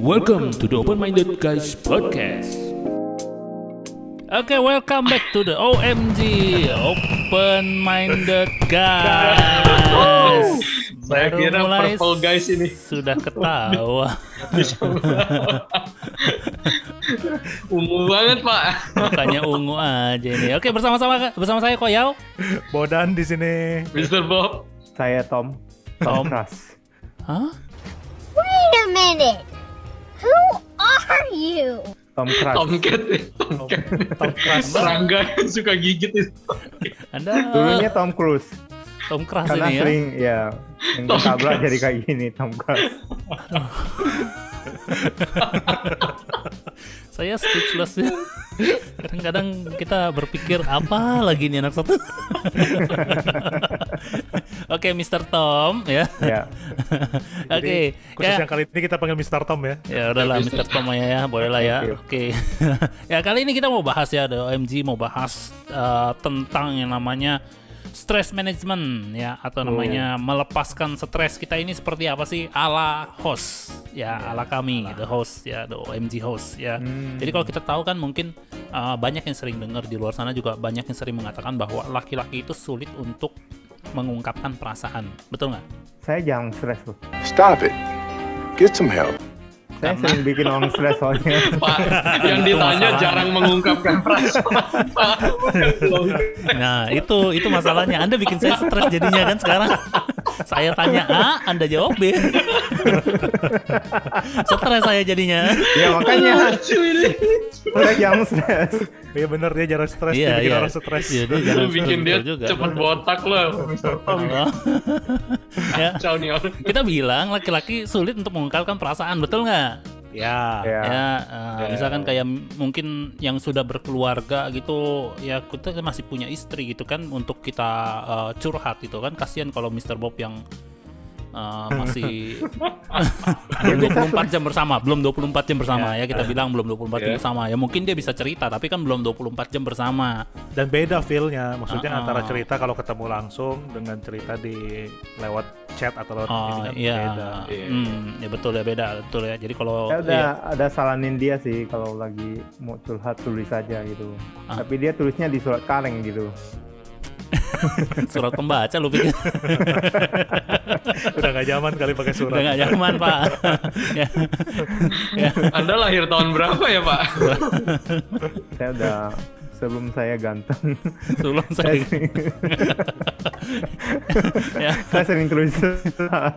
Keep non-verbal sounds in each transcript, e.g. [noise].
Welcome to the Open Minded Guys podcast. Oke, welcome back to the OMG Open Minded Guys. Saya Baru kira mulai purple guys ini. Sudah ketawa. [laughs] Ungu banget pak. Makanya ungu aja ini. Oke, bersama-sama bersama saya Koyau. Bodan di sini. Mr. Bob. Saya Tom. Tom. Kras. Hah? Wait a minute. Who are you? Tom Kras. Tomcat ya. Tomcat. Tom Kras. Serangga yang suka gigit itu. Anda Dulunya Tom Cruise. Tom Cruise Karena ini ya. sering ya yang Tom ketabrak Cruise. jadi kayak gini Tom Cruise. [laughs] Saya speechless ya. Kadang-kadang kita berpikir apa lagi nih anak satu. [laughs] Oke, Mr. Tom ya. ya. [laughs] Oke, Khusus ya. yang kali ini kita panggil Mr. Tom ya. Ya udahlah Mr. Tom ya, ya boleh lah ya. Oke. Oke. [laughs] ya kali ini kita mau bahas ya, ada OMG mau bahas eh, tentang yang namanya stress management ya atau namanya melepaskan stres kita ini seperti apa sih ala host ya ala kami the host ya the OMG host ya. Jadi kalau kita tahu kan mungkin eh, banyak yang sering dengar di luar sana juga banyak yang sering mengatakan bahwa laki-laki itu sulit untuk mengungkapkan perasaan. Betul nggak? Saya jarang stres tuh. Stop it. Get some help. Saya Karena- sering bikin orang stres soalnya. [laughs] Pak, yang ditanya jarang mengungkapkan perasaan. Nah, itu itu masalahnya. Anda bikin saya stres jadinya kan sekarang. Saya tanya A, Anda jawab B. stres saya jadinya. ya makanya saya jarang stres. Iya bener dia jarang stres, Iya, dia bikin iya. orang stres. Iya, dia jangan Lu bikin stres dia juga. cepet botak loh. Oh. ya, kita bilang laki-laki sulit untuk mengungkapkan perasaan, betul nggak? Ya. Ya. Ya, eh, misalkan kayak mungkin yang sudah berkeluarga gitu, ya kita masih punya istri gitu kan untuk kita eh, curhat gitu kan. Kasihan kalau Mr. Bob yang eh, masih [laughs] belum 24 jam bersama, belum 24 jam bersama ya, kita bilang belum 24 jam Ya. bersama. Ya mungkin dia bisa cerita tapi kan belum 24 jam bersama. Dan beda feel-nya. Maksudnya Ah, ah. antara cerita kalau ketemu langsung dengan cerita di lewat chat atau lewat Oh ini kan iya. beda. Iya. Hmm, ya betul ya beda betul ya. Jadi kalau Saya udah iya. ada salanin dia sih kalau lagi mau curhat tulis aja gitu. Ah. Tapi dia tulisnya di surat kaleng gitu. [laughs] surat pembaca lu pikir Udah gak zaman kali pakai surat. udah nggak nyaman pak ya. ya. Anda lahir tahun berapa ya Pak? Saya udah sebelum saya ganteng. sebelum saya [laughs] ya saya sering surat.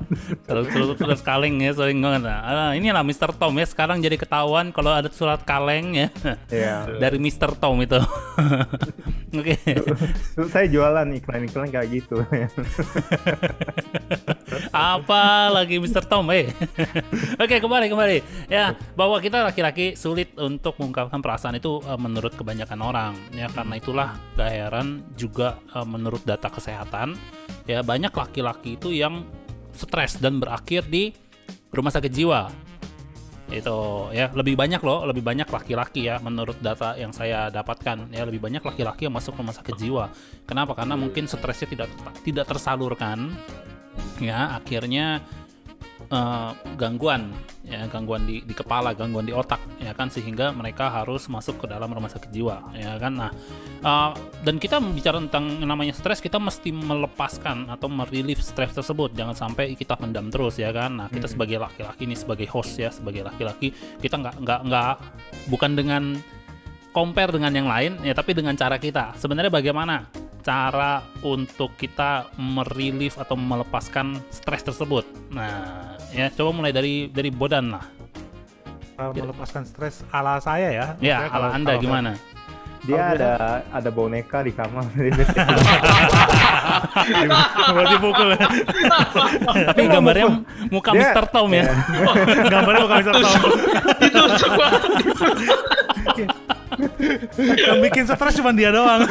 kalau surat surat kaleng ya sering banget ah, ini lah Mr. Tom ya sekarang jadi ketahuan kalau ada surat kaleng ya Iya. dari Mr. Tom itu [laughs] oke Terus saya jualan iklan-iklan kayak gitu. apa lagi Mr. Tom eh oke kembali kembali ya bahwa kita laki-laki sulit untuk mengungkapkan perasaan itu eh, menurut kebanyakan orang ya karena itulah gak heran juga eh, menurut data kesehatan ya banyak laki-laki itu yang stres dan berakhir di rumah sakit jiwa. Itu ya lebih banyak loh lebih banyak laki-laki ya menurut data yang saya dapatkan ya lebih banyak laki-laki yang masuk rumah sakit jiwa. Kenapa? Karena mungkin stresnya tidak tidak tersalurkan ya akhirnya eh, gangguan ya gangguan di, di kepala gangguan di otak ya kan sehingga mereka harus masuk ke dalam rumah sakit jiwa ya kan. Nah eh, dan kita bicara tentang namanya stres kita mesti melepaskan atau merilis stres tersebut. Jangan sampai kita pendam terus ya kan. Nah kita sebagai laki-laki ini sebagai host ya sebagai laki-laki kita nggak nggak nggak bukan dengan compare dengan yang lain ya tapi dengan cara kita. Sebenarnya bagaimana cara untuk kita merilis atau melepaskan stres tersebut? Nah ya coba mulai dari dari Bodan lah Kalau melepaskan stres ala saya ya. ya Maksudnya kalau- ala anda kalau- gimana Dia Kalau ada ada boneka di kamar. [laughs] Berarti pukul ya. tapi [laughs] gambarnya muka Dia- Mr. Tom ya Gambarnya bukan Mr. Tom. Itu coba. [laughs] Yang bikin stres cuma dia doang.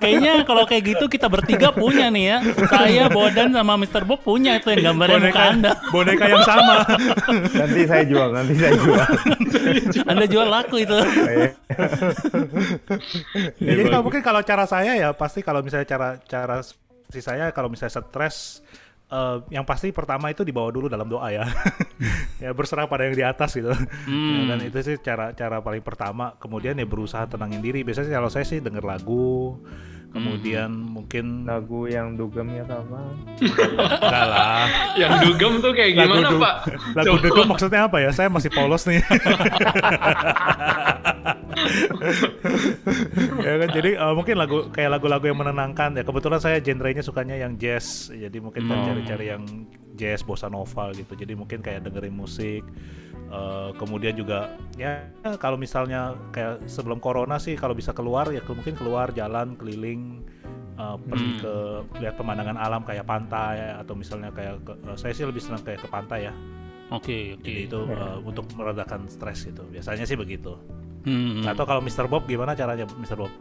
kayaknya kalau kayak gitu kita bertiga punya nih ya saya Bodan sama Mr. Bob punya itu yang gambarnya muka anda boneka yang sama. nanti saya jual, nanti saya jual. anda jual laku itu Iya. Ya, jadi kalau mungkin kalau cara saya ya pasti kalau misalnya cara cara si saya kalau misalnya stres eh, yang pasti pertama itu dibawa dulu dalam doa ya. [laughs] ya berserah pada yang di atas gitu. Ya, dan itu sih cara cara paling pertama. Kemudian ya berusaha tenangin diri. Biasanya sih kalau saya sih denger lagu. Kemudian mungkin lagu yang dugemnya atau apa enggak lah. [laughs] Yang dugem tuh kayak Lagu gimana, du- Pak? Lagu dugem maksudnya apa ya? Saya masih polos nih. [laughs] ya kan jadi eh, mungkin lagu kayak lagu-lagu yang menenangkan ya. Kebetulan saya genrenya sukanya yang jazz. Jadi mungkin kan cari-cari yang jazz bossa nova gitu. Jadi mungkin kayak dengerin musik Eh, kemudian juga ya kalau misalnya kayak sebelum corona sih kalau bisa keluar ya ke- mungkin keluar jalan keliling eh, pergi ke lihat pemandangan alam kayak pantai atau misalnya kayak ke- eh, saya sih lebih senang kayak ke pantai ya. Oke, oke. jadi itu eh, untuk meredakan stres gitu. Biasanya sih begitu Hmm. atau kalau Mr. Bob gimana caranya Mr. Bob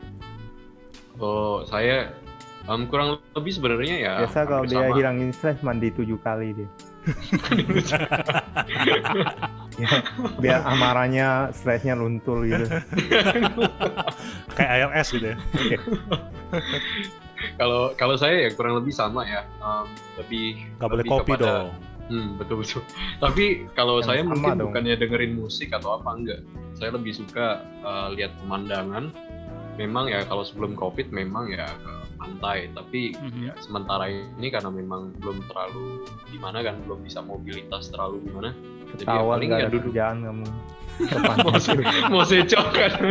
Oh, saya em, kurang lebih sebenarnya ya. biasa kalau dia sama. hilangin stres mandi tujuh kali dia [laughs] ya, biar amarahnya stresnya luntur gitu kayak ALS gitu ya Kalau kalau saya ya kurang lebih sama ya. Em, lebih nggak boleh lebih kopi kepada- dong Hmm, betul betul. Tapi kalau saya sama mungkin dong. bukannya dengerin musik atau apa enggak. Saya lebih suka uh, lihat pemandangan. Memang ya kalau sebelum Covid memang ya ke pantai, tapi Mhm. ya sementara ini karena memang belum terlalu gimana kan belum bisa mobilitas terlalu gimana. Jadi ya ketahuan paling ya duduk kerjaan kamu [laughs] mau secok kan. [laughs]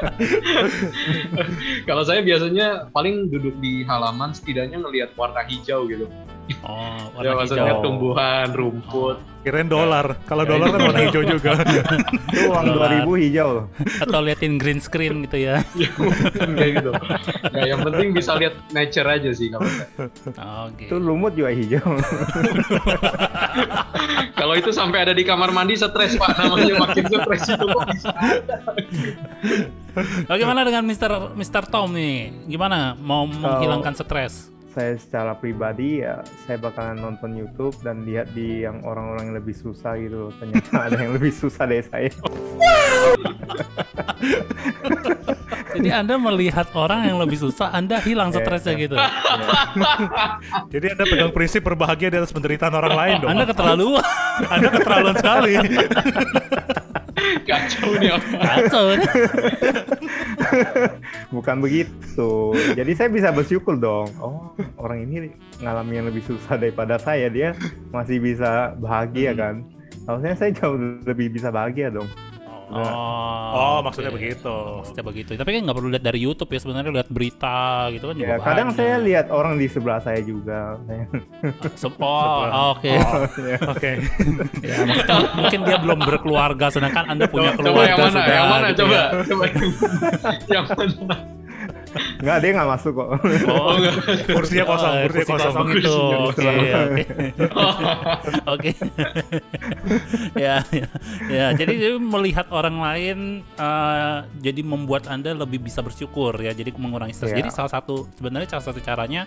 [laughs] kalau saya biasanya paling duduk di halaman setidaknya ngelihat warna hijau gitu. Oh, [laughs] Ya warna maksudnya hijau. tumbuhan, rumput. kirain dolar kalau dolar kan warna hijau [laughs] juga itu uang Dolar. 2000 hijau loh Atau liatin green screen gitu ya. Ya, kayak gitu. Ya, yang penting bisa lihat nature aja sih kalau saya. Oke. itu lumut juga hijau Kalau itu sampai ada di kamar mandi stres pak, namanya makin stres itu kok bisa. Bagaimana dengan Mr. Mr. Tom nih? Gimana mau menghilangkan stres? saya secara pribadi ya saya bakalan nonton YouTube dan lihat di yang orang-orang yang lebih susah gitu ternyata [laughs] ada yang lebih susah dari saya Jadi Anda melihat orang yang lebih susah, Anda hilang [laughs] Iya, stresnya gitu. [laughs] jadi anda pegang prinsip berbahagia di atas penderitaan orang lain dong Anda keterlaluan. anda keterlaluan sekali Kacau nih. Kacau. [laughs] bukan begitu. Jadi saya bisa bersyukur dong. Oh orang ini ngalami yang lebih susah daripada saya. Dia masih bisa bahagia kan? Harusnya saya jauh lebih bisa bahagia dong Oh, oh maksudnya oke. begitu Maksudnya begitu. Tapi kan nggak perlu lihat dari YouTube ya sebenarnya lihat berita gitu kan juga ya kadang banyak. saya lihat orang di sebelah saya juga Se- Oh, oke. Oh, [laughs] oke Ya, maksudnya mungkin dia belum berkeluarga sedangkan Anda punya Coba, coba keluarga yang mana? sudah. yang mana? gitu coba, ya. coba. [laughs] yang mana? Nggak dia nggak masuk kok Oh, kursinya kosong Oh, kursinya kursi kosong itu. Oke, oke. Oke. ya, ya, ya. Jadi melihat orang lain eh, jadi membuat Anda lebih bisa bersyukur ya. Jadi mengurangi stres. Iya. Jadi salah satu sebenarnya salah satu caranya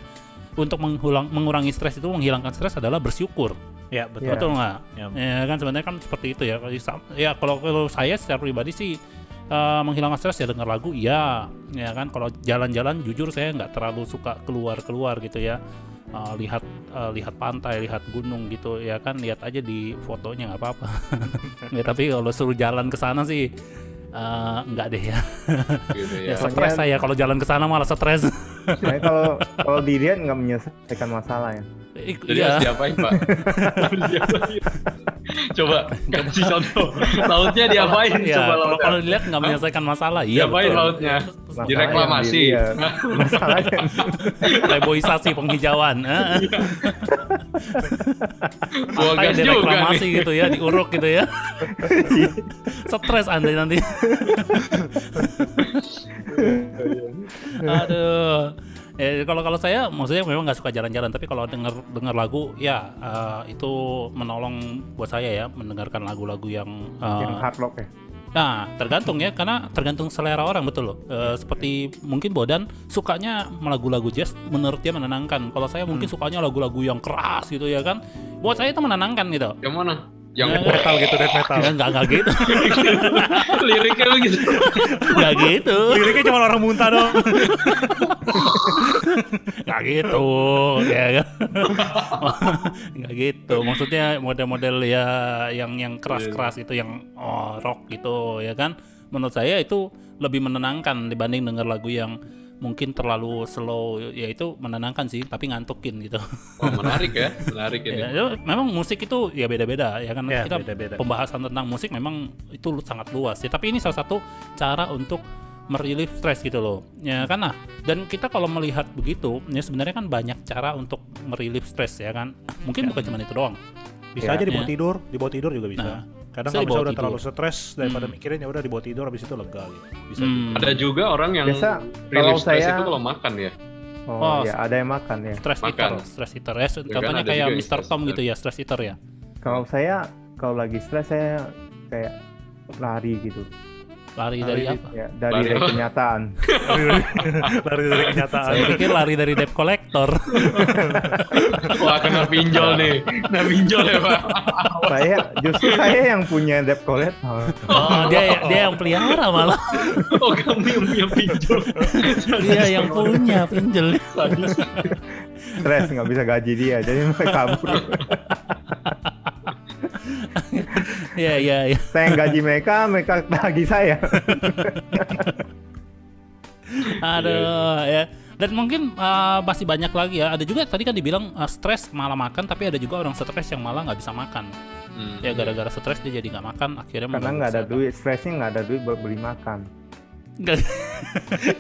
untuk menghulang, mengurangi stres itu menghilangkan stres adalah bersyukur. ya betul Iya. Betul nggak? Ya. Ya kan sebenarnya kan seperti itu ya. Ya kalau kalau saya secara pribadi sih eh, menghilangkan stres ya dengar lagu iya ya kan? Kalau jalan-jalan jujur saya nggak terlalu suka keluar-keluar gitu ya. Eh, lihat eh, lihat pantai lihat gunung gitu ya kan? Lihat aja di fotonya nggak apa-apa. [laughs] Ya tapi kalau suruh jalan ke sana sih eh, nggak deh ya. Gitu ya. Ya. stres saya. Kalau jalan ke sana malah stres. Saya kalau kalau dilihat nggak menyelesaikan masalah ya. I- Jadi iya harus diapain pak? [laughs] Coba kasih contoh. Lautnya diapain? ya Coba kalau lautnya. kalau dilihat nggak menyelesaikan masalah iya Diapain betul. lautnya? Masalah Direklamasi. dilihat. masalahnya [laughs] reboisasi penghijauan eh. [laughs] Buang pantai gas juga direklamasi nih. gitu ya diuruk gitu ya [laughs] stres anda nanti aduh ya kalau kalau saya maksudnya memang nggak suka jalan-jalan tapi kalau dengar dengar lagu ya eh, itu menolong buat saya ya mendengarkan lagu-lagu yang eh, yang hard rock ya Nah, tergantung ya, karena tergantung selera orang betul loh. Eh, seperti mungkin Bodan sukanya lagu-lagu jazz, menurut dia menenangkan. Kalau saya mungkin sukanya lagu-lagu yang keras gitu ya kan. Buat saya itu menenangkan gitu. Yang mana? Yang Ya, metal gitu death metal Ya, enggak enggak gitu. [laughs] liriknya begitu. Enggak gitu. liriknya cuma orang muntah dong [laughs] [laughs] nggak gitu ya kan? [laughs] Nggak gitu. Maksudnya model-model ya yang yang keras-keras itu yang oh, rock gitu ya kan? Menurut saya itu lebih menenangkan dibanding denger lagu yang mungkin terlalu slow ya itu menenangkan sih tapi ngantukin gitu. [laughs] Oh, menarik ya, menarik ini. ya, itu memang musik itu ya beda-beda ya kan? Ya, kita beda-beda. pembahasan tentang musik memang itu sangat luas ya tapi ini salah satu cara untuk merilis stres gitu loh ya kan nah dan kita kalau melihat begitu ya sebenarnya kan banyak cara untuk merilis stres ya kan mungkin bukan cuma itu doang Bisa Ya. aja dibawa Ya. tidur, dibawa tidur juga bisa. Nah, Kadang bisa kalau misalnya udah terlalu stres daripada Hmm. mikirin ya udah dibawa tidur habis itu lega gitu. Bisa. Hmm, Ada juga orang yang Biasa relief kalau stress saya- itu kalau makan ya. Oh, Oh, ya ada yang makan ya. stress Makan. eater stress eater ya kan contohnya kayak Mr. Tom gitu ya stress eater ya Kalau saya kalau lagi stres saya kayak lari gitu. Lari dari Lari. apa Ya, dari, Lari dari apa? kenyataan. [laughs] Lari dari kenyataan. saya pikir lari dari debt collector [laughs] Wah, kena pinjol nih. Kena pinjol ya, Pak. [laughs] saya justru saya yang punya debt collector. oh dia dia yang pelihara malah Oh, kamu yang punya pinjol. dia yang punya Sadis. Stres nggak bisa gaji dia, jadi mereka kabur. Ya ya ya Saya yang gaji mereka, mereka lagi saya. Aduh ya. Dan mungkin uh, masih banyak lagi ya. Ada juga tadi kan dibilang uh, stres malah makan, tapi ada juga orang stres yang malah nggak bisa makan. Hmm. Ya gara-gara stres dia jadi nggak makan, akhirnya Karena nggak ada kesehatan. duit, stresnya nggak ada duit buat beli makan.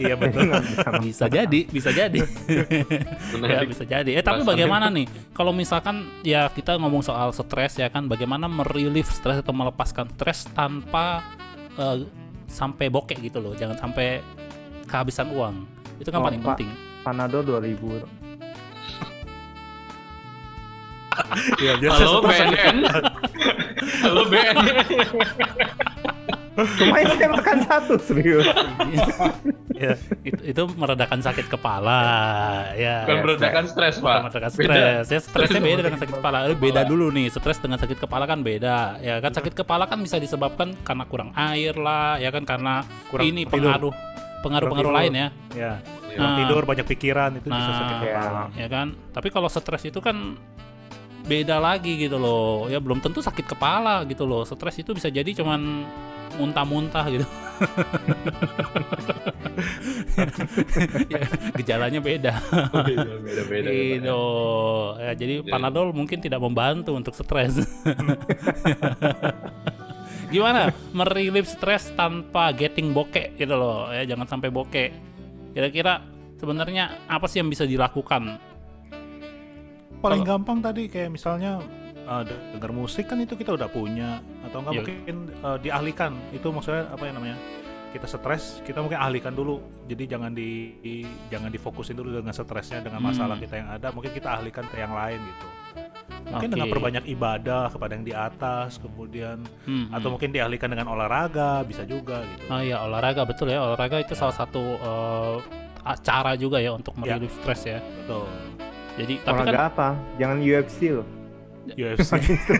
Iya betul. [laughs] bisa jadi, bisa jadi. ya bisa jadi. Eh tapi bagaimana nih? Kalau misalkan ya kita ngomong soal stres ya kan, bagaimana merelief stres atau melepaskan stres tanpa uh, sampai bokek gitu loh. Jangan sampai kehabisan uang. Itu kan Oh, paling Pak. penting. Panado 2000. Iya, biasa Halo. BNN. Halo BNN. Cuma saya makan satu serius. Iya. itu, itu meredakan sakit kepala ya Bukan meredakan stres, Bukan Pak. meredakan Beda. stres ya stresnya beda dengan sakit kepala Eh, beda dulu nih stres dengan sakit kepala kan beda ya kan sakit kepala kan bisa disebabkan karena kurang air lah ya kan karena Kurang ini tidur. pengaruh pengaruh-pengaruh lain ya Ya. Iya. Kurang Nah. tidur, banyak pikiran itu bisa Nah. sakit kepala. ya kan tapi kalau stres itu kan beda lagi gitu loh ya belum tentu sakit kepala gitu loh stres itu bisa jadi cuman muntah-muntah gitu. [laughs] Ya, gejalanya beda. Beda-beda. gitu. Ya, jadi Jadi- panadol mungkin tidak membantu untuk stres. [laughs] Gimana? Merilis stres tanpa getting bokeh gitu loh. Ya jangan sampai bokeh. Kira-kira sebenarnya apa sih yang bisa dilakukan? Paling Kalau- gampang tadi kayak misalnya uh, dengar musik kan itu kita udah punya atau enggak Iya. mungkin uh, dialihkan itu maksudnya apa ya namanya kita stres kita mungkin alihkan dulu jadi jangan di, di- jangan difokusin dulu dengan stresnya dengan Hmm. masalah kita yang ada mungkin kita alihkan ke yang lain gitu mungkin Oke. dengan perbanyak ibadah kepada yang di atas kemudian Hmm, atau hmm. mungkin dialihkan dengan olahraga bisa juga gitu oh iya olahraga betul ya olahraga itu salah satu eh, cara juga ya untuk Ya. merilis stres ya betul jadi tapi kan Olahraga apa? Jangan UFC loh. [laughs] UFC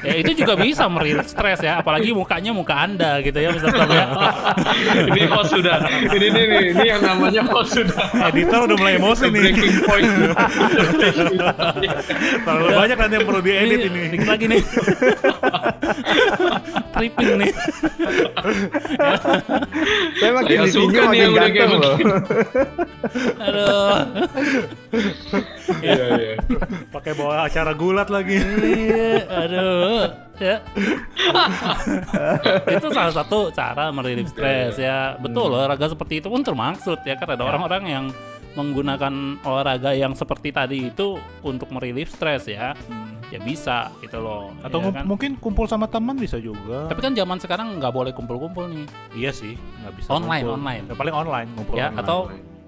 ya itu juga bisa merilis stres ya apalagi mukanya muka anda gitu ya misalnya ya. [laughs] ini host sudah. Ini nih, nih, ini yang namanya host sudah. editor udah mulai emosi nih Breaking point. [laughs] terlalu banyak nanti yang perlu diedit ini dikit lagi nih tripping nih Saya makin di suka nih yang udah kayak ganteng loh. aduh Iya, iya. pakai bawa acara gulat lagi Iya, aduh ya. Itu salah satu cara merilis stres ya. Betul olahraga seperti itu pun termaksud ya kan ada orang-orang yang menggunakan olahraga yang seperti tadi itu untuk merilis stres ya. Ya bisa gitu loh atau ya kan? mungkin kumpul sama teman bisa juga. Tapi kan zaman sekarang nggak boleh kumpul-kumpul nih. Iya sih nggak bisa Online, ngumpul. online. Ya, paling online ngumpul ya online. atau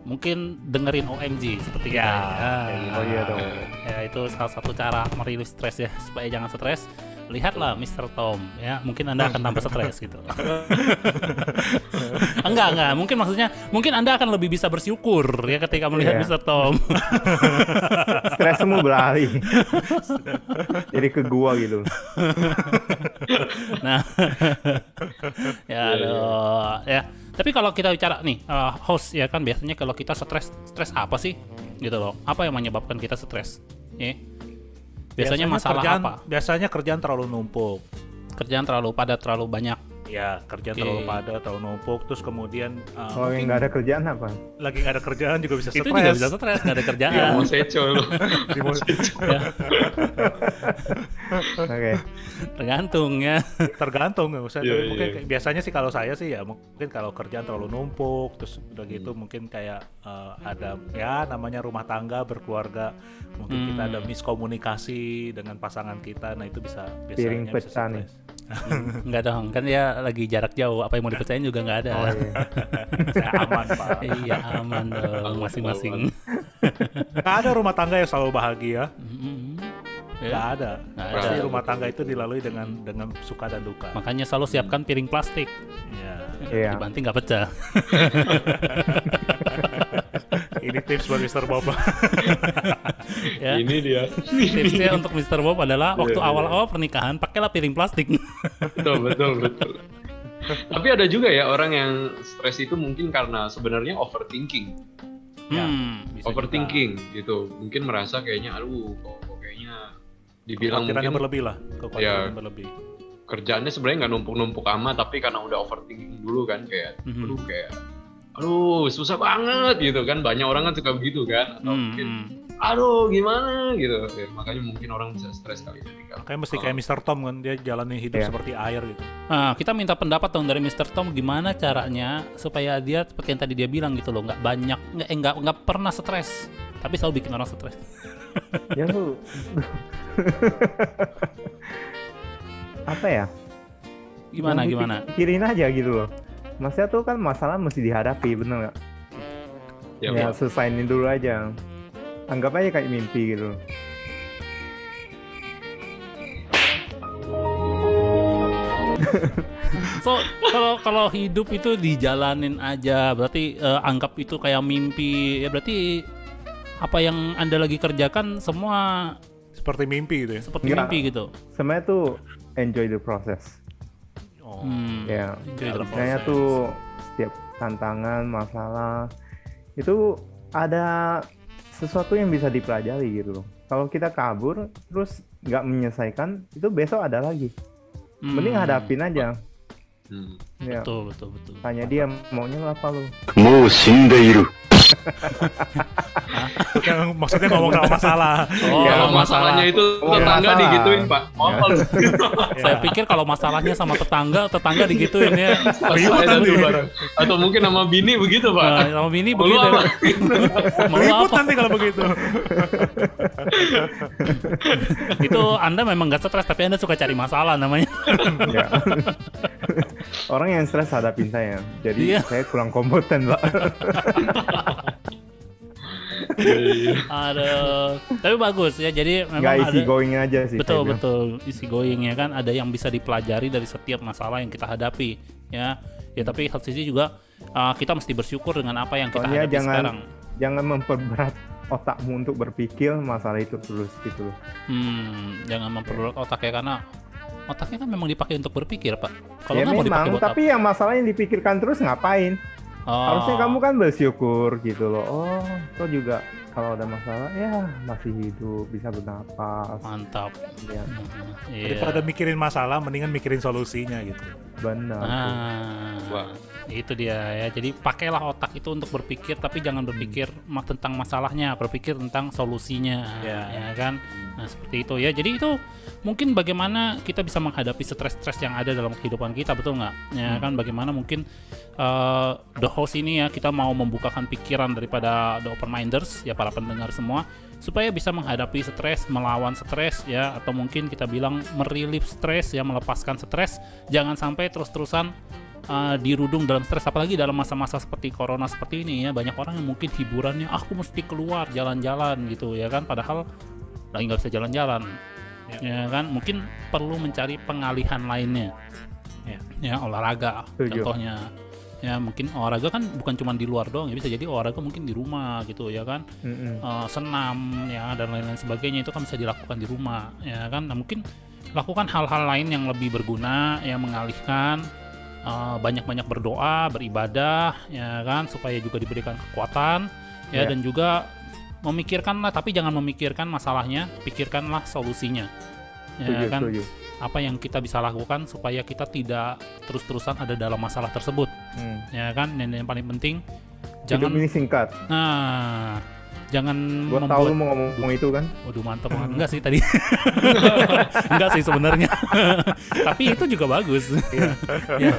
mungkin dengerin OMG seperti Ya, kita ya. Oh iya dong. ya itu salah satu cara merilis stres ya [laughs] supaya jangan stres lihatlah Mr. Tom ya mungkin anda akan tambah stres gitu [laughs] enggak enggak mungkin maksudnya mungkin anda akan lebih bisa bersyukur ya ketika melihat Iya. Mr. Tom [laughs] Stres semua berlari. [laughs] Jadi ke gua gitu. nah ya aduh ya tapi kalau kita bicara nih eh, host ya kan biasanya kalau kita stres stres apa sih gitu loh. Apa yang menyebabkan kita stres? Ya. Biasanya, masalah kerjaan, apa? Biasanya kerjaan terlalu numpuk. Kerjaan terlalu padat, terlalu banyak. Ya, kerjaan Oke. terlalu padat, terlalu numpuk. Terus kemudian uh, Kalau yang nggak ada kerjaan apa? lagi nggak ada kerjaan juga bisa Itu stres. juga bisa stres, nggak ada kerjaan. Iya, mau seco lu. Di mo- Oke. Tergantung ya. tergantung nggak usah. Iya, Tapi iya. mungkin kayak- biasanya sih kalau saya sih ya mungkin kalau kerjaan terlalu numpuk, terus udah gitu Hmm. mungkin kayak uh, ada ya namanya rumah tangga berkeluarga, mungkin kita Hmm. ada miskomunikasi dengan pasangan kita, nah itu bisa Piring biasanya bisa pecah nih. Enggak dong, kan dia lagi jarak jauh. Apa yang mau dipercayain juga nggak ada. Oh iya. Saya aman pak. iya aman dong masing-masing. Nggak ada rumah tangga yang selalu bahagia. Ya. ada. Nggak Pasti ada. rumah tangga itu dilalui dengan dengan suka dan duka. Makanya selalu siapkan piring plastik. Ya. Iya. Dibanting nggak pecah. [laughs] Ini tips buat Mr. Bob. [laughs] ya. Ini dia. Tipsnya untuk Mr. Bob adalah waktu Iya, iya. awal-awal pernikahan pakailah piring plastik. betul betul betul. Tapi ada juga ya orang yang stres itu mungkin karena sebenarnya overthinking. Ya, Hmm. bisa overthinking gitu. Mungkin merasa kayaknya aduh kok, kok kayaknya dibilang mungkin berlebih lah. Ya. berlebih. kerjaannya sebenarnya nggak numpuk-numpuk amat tapi karena udah overthinking dulu kan kayak Mhm. aduh kayak aduh susah banget gitu kan banyak orang kan suka begitu kan atau Hmm, mungkin hmm. aduh gimana gitu Ya, makanya mungkin orang bisa stres kali ini kan Kayak mesti kayak Mr. Tom kan, dia jalani hidup Iya. seperti air gitu. Nah, kita minta pendapat dong dari Mr. Tom gimana caranya supaya dia seperti yang tadi dia bilang gitu loh, nggak banyak, nggak eh, nggak nggak pernah stres, tapi selalu bikin orang stres. Ya lu apa ya? Gimana Yang gimana? Pikirin aja gitu loh. Maksudnya tuh kan masalah mesti dihadapi, bener nggak? ya, Ya, Pak. selesainin dulu aja. Anggap aja kayak mimpi gitu. So kalau kalau hidup itu dijalanin aja, berarti eh, anggap itu kayak mimpi, ya berarti apa yang anda lagi kerjakan semua Seperti mimpi gitu ya. seperti Nggak. mimpi gitu. Sebenarnya tuh enjoy the process. Oh. ya, harusnya tuh setiap tantangan, masalah itu ada sesuatu yang bisa dipelajari gitu loh. Kalau kita kabur terus nggak menyelesaikan, itu besok ada lagi. Hmm. Mending hadapin aja. Hmm. Ya. Betul, betul, betul. Tanya dia maunya apa lo? Mau shindeiru. Yang maksudnya ngomong sama masalah. Oh, Ya, masalahnya itu Oh, tetangga masalah. digituin pak mau apa lu Saya pikir kalau masalahnya sama tetangga, tetangga digituin ya. Atau mungkin sama bini begitu pak Nah, sama bini Mau lu begitu. apa? Ribut apa? nanti kalau begitu. Itu Anda memang gak stres, tapi Anda suka cari masalah namanya. Orang yang stres hadapin saya. Jadi Iya. saya kurang kompeten, Pak. Aduh. Tapi bagus ya. Jadi memang Nggak ada easy going aja sih. betul betul easy going ya kan. Ada yang bisa dipelajari dari setiap masalah yang kita hadapi ya. Ya tapi satu sisi juga uh, kita mesti bersyukur dengan apa yang kita Pokoknya hadapi jangan sekarang. jangan memperberat otakmu untuk berpikir masalah itu terus gitu loh. Hmm, jangan memperberat otak ya karena otaknya kan memang dipakai untuk berpikir pak. Kalau ya nggak mau dipakai memang, buat tapi yang masalah yang dipikirkan terus ngapain? apa? Oh, Harusnya kamu kan bersyukur gitu loh. Oh, kok juga kalau ada masalah ya masih hidup, bisa bernapas. mantap. Ya, Hmm, Iya. Daripada mikirin masalah, mendingan mikirin solusinya gitu. benar. Ah, Wah. Itu dia ya. Jadi pakailah otak itu untuk berpikir, tapi jangan berpikir tentang masalahnya, berpikir tentang solusinya, Ya. ya kan? Nah seperti itu ya. Jadi itu mungkin bagaimana kita bisa menghadapi stres-stres yang ada dalam kehidupan kita, betul nggak? Ya kan? Bagaimana mungkin uh, the host ini ya kita mau membukakan pikiran daripada the open minders ya para pendengar semua supaya bisa menghadapi stres, melawan stres ya atau mungkin kita bilang merelief stres ya melepaskan stres jangan sampai terus-terusan uh, dirudung dalam stres apalagi dalam masa-masa seperti corona seperti ini ya banyak orang yang mungkin hiburannya "Ah, aku mesti keluar jalan-jalan gitu ya kan padahal lagi nggak bisa jalan-jalan ya. kan mungkin perlu mencari pengalihan lainnya Ya. ya olahraga Setuju. contohnya ya mungkin olahraga kan bukan cuma di luar doang ya bisa jadi olahraga mungkin di rumah gitu ya kan Mm-mm. eh, senam ya dan lain-lain sebagainya itu kan bisa dilakukan di rumah ya kan nah, mungkin lakukan hal-hal lain yang lebih berguna yang mengalihkan eh, banyak-banyak berdoa beribadah ya kan supaya juga diberikan kekuatan ya Ya. dan juga memikirkanlah tapi jangan memikirkan masalahnya pikirkanlah solusinya ya Setuju, kan setuju. apa yang kita bisa lakukan supaya kita tidak terus-terusan ada dalam masalah tersebut Hmm. ya kan dan yang paling penting Hidup jangan ini singkat. nah jangan Gua tahu lu mau ngomong itu kan. Waduh mantap banget. Enggak sih tadi. [laughs] Enggak sih sebenarnya. [laughs] Tapi itu juga bagus. [laughs] Ya.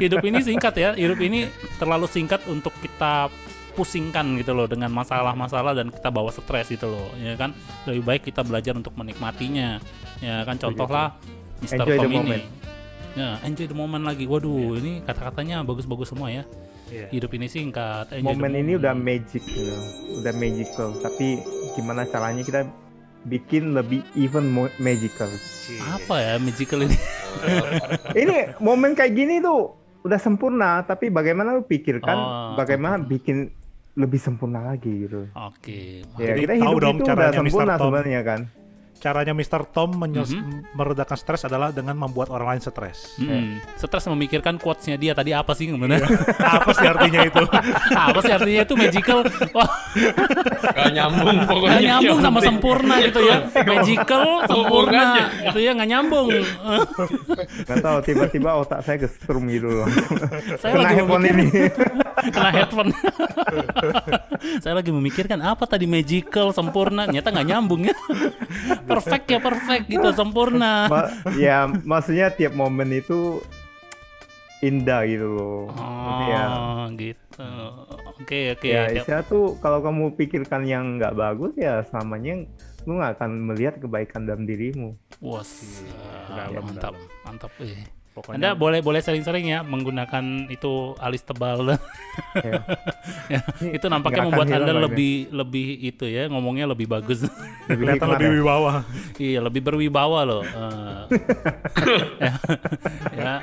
Hidup ini singkat ya. Hidup ini terlalu singkat untuk kita pusingkan gitu loh dengan masalah-masalah dan kita bawa stres gitu loh. Ya kan? Lebih baik kita belajar untuk menikmatinya. Ya kan contohlah. Enjoy Tom ini. moment. Ya, enjoy the moment lagi. Waduh, ini kata-katanya bagus-bagus semua ya. Iya. Hidup ini singkat. enjoy the Momen ini moment. udah magic gitu. Udah magical, tapi gimana caranya kita bikin lebih even more magical. apa ya magical ini? [laughs] ini momen kayak gini tuh udah sempurna, tapi bagaimana lu pikirkan Oh, bagaimana bikin lebih sempurna lagi gitu. Oke. Ya, Jadi kita tahu hidup dong itu udah sempurna sebenarnya kan. Caranya Mr. Tom menyes- Mhm. meredakan stres adalah dengan membuat orang lain stres. Hmm. Stres memikirkan quotes-nya dia tadi apa sih sebenarnya? Apa sih artinya itu? [laughs] apa sih artinya itu magical? Wah, Gak nyambung pokoknya. nggak nyambung sama penting. sempurna gitu ya. Magical, sempurna, Hubungannya. itu ya nggak nyambung. Gak tahu tiba-tiba otak saya kestrum gitu loh. Saya Kena lagi handphone ini. Kena headphone. [laughs] Saya lagi memikirkan apa tadi magical, sempurna, ternyata nggak nyambung ya. [laughs] perfect ya perfect gitu, sempurna. Ma- ya maksudnya tiap momen itu indah gitu loh. Oh, Ya, gitu. Oke, oke. ya Tiap- istilah tuh kalau kamu pikirkan yang nggak bagus ya selamanya lu nggak akan melihat kebaikan dalam dirimu. Wah, Dalam, mantap, dalam. mantap. Eh. Pokoknya Anda boleh boleh sering-sering ya menggunakan itu alis tebal. [laughs] Ya. Ya, Ini itu nampaknya membuat Anda lagi. lebih lebih itu ya, ngomongnya lebih bagus. Lebih [laughs] lebih ya. wibawa. iya, lebih berwibawa loh. Eh, [laughs] ya, ya,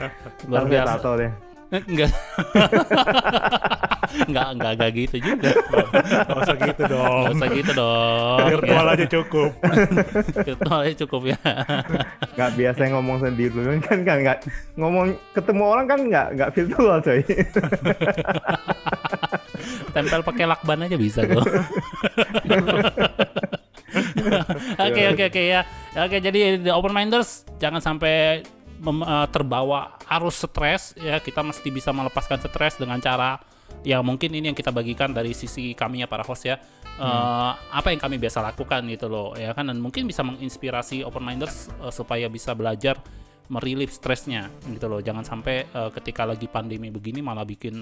luar saya biasa. Enggak. [laughs] enggak, enggak, enggak gitu juga. Gak usah gitu Enggak dong. usah gitu dong. Virtual aja cukup. [laughs] Virtual aja cukup ya. Nggak biasa ngomong sendiri kan kan nggak ngomong ketemu orang kan nggak nggak virtual coy. [laughs] Tempel pakai lakban aja bisa kok. Oke oke oke ya. Oke jadi the open minders jangan sampai eh, terbawa arus stres ya. Kita mesti bisa melepaskan stres dengan cara ya mungkin ini yang kita bagikan dari sisi kami ya para host ya. Eh, apa yang kami biasa lakukan gitu loh ya kan. Dan mungkin bisa menginspirasi open minders eh, supaya bisa belajar merelief stresnya gitu loh. Jangan sampai eh, ketika lagi pandemi begini malah bikin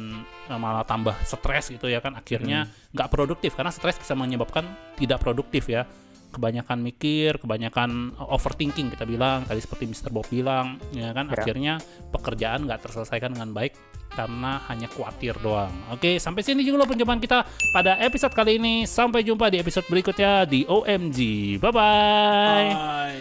eh, malah tambah stres gitu ya kan. Akhirnya nggak produktif karena stres bisa menyebabkan tidak produktif ya kebanyakan mikir kebanyakan overthinking kita bilang tadi seperti Mr. Bob bilang ya kan Ya. akhirnya pekerjaan nggak terselesaikan dengan baik karena hanya khawatir doang oke sampai sini juga loh perjumpaan kita pada episode kali ini sampai jumpa di episode berikutnya di OMG bye bye Bye.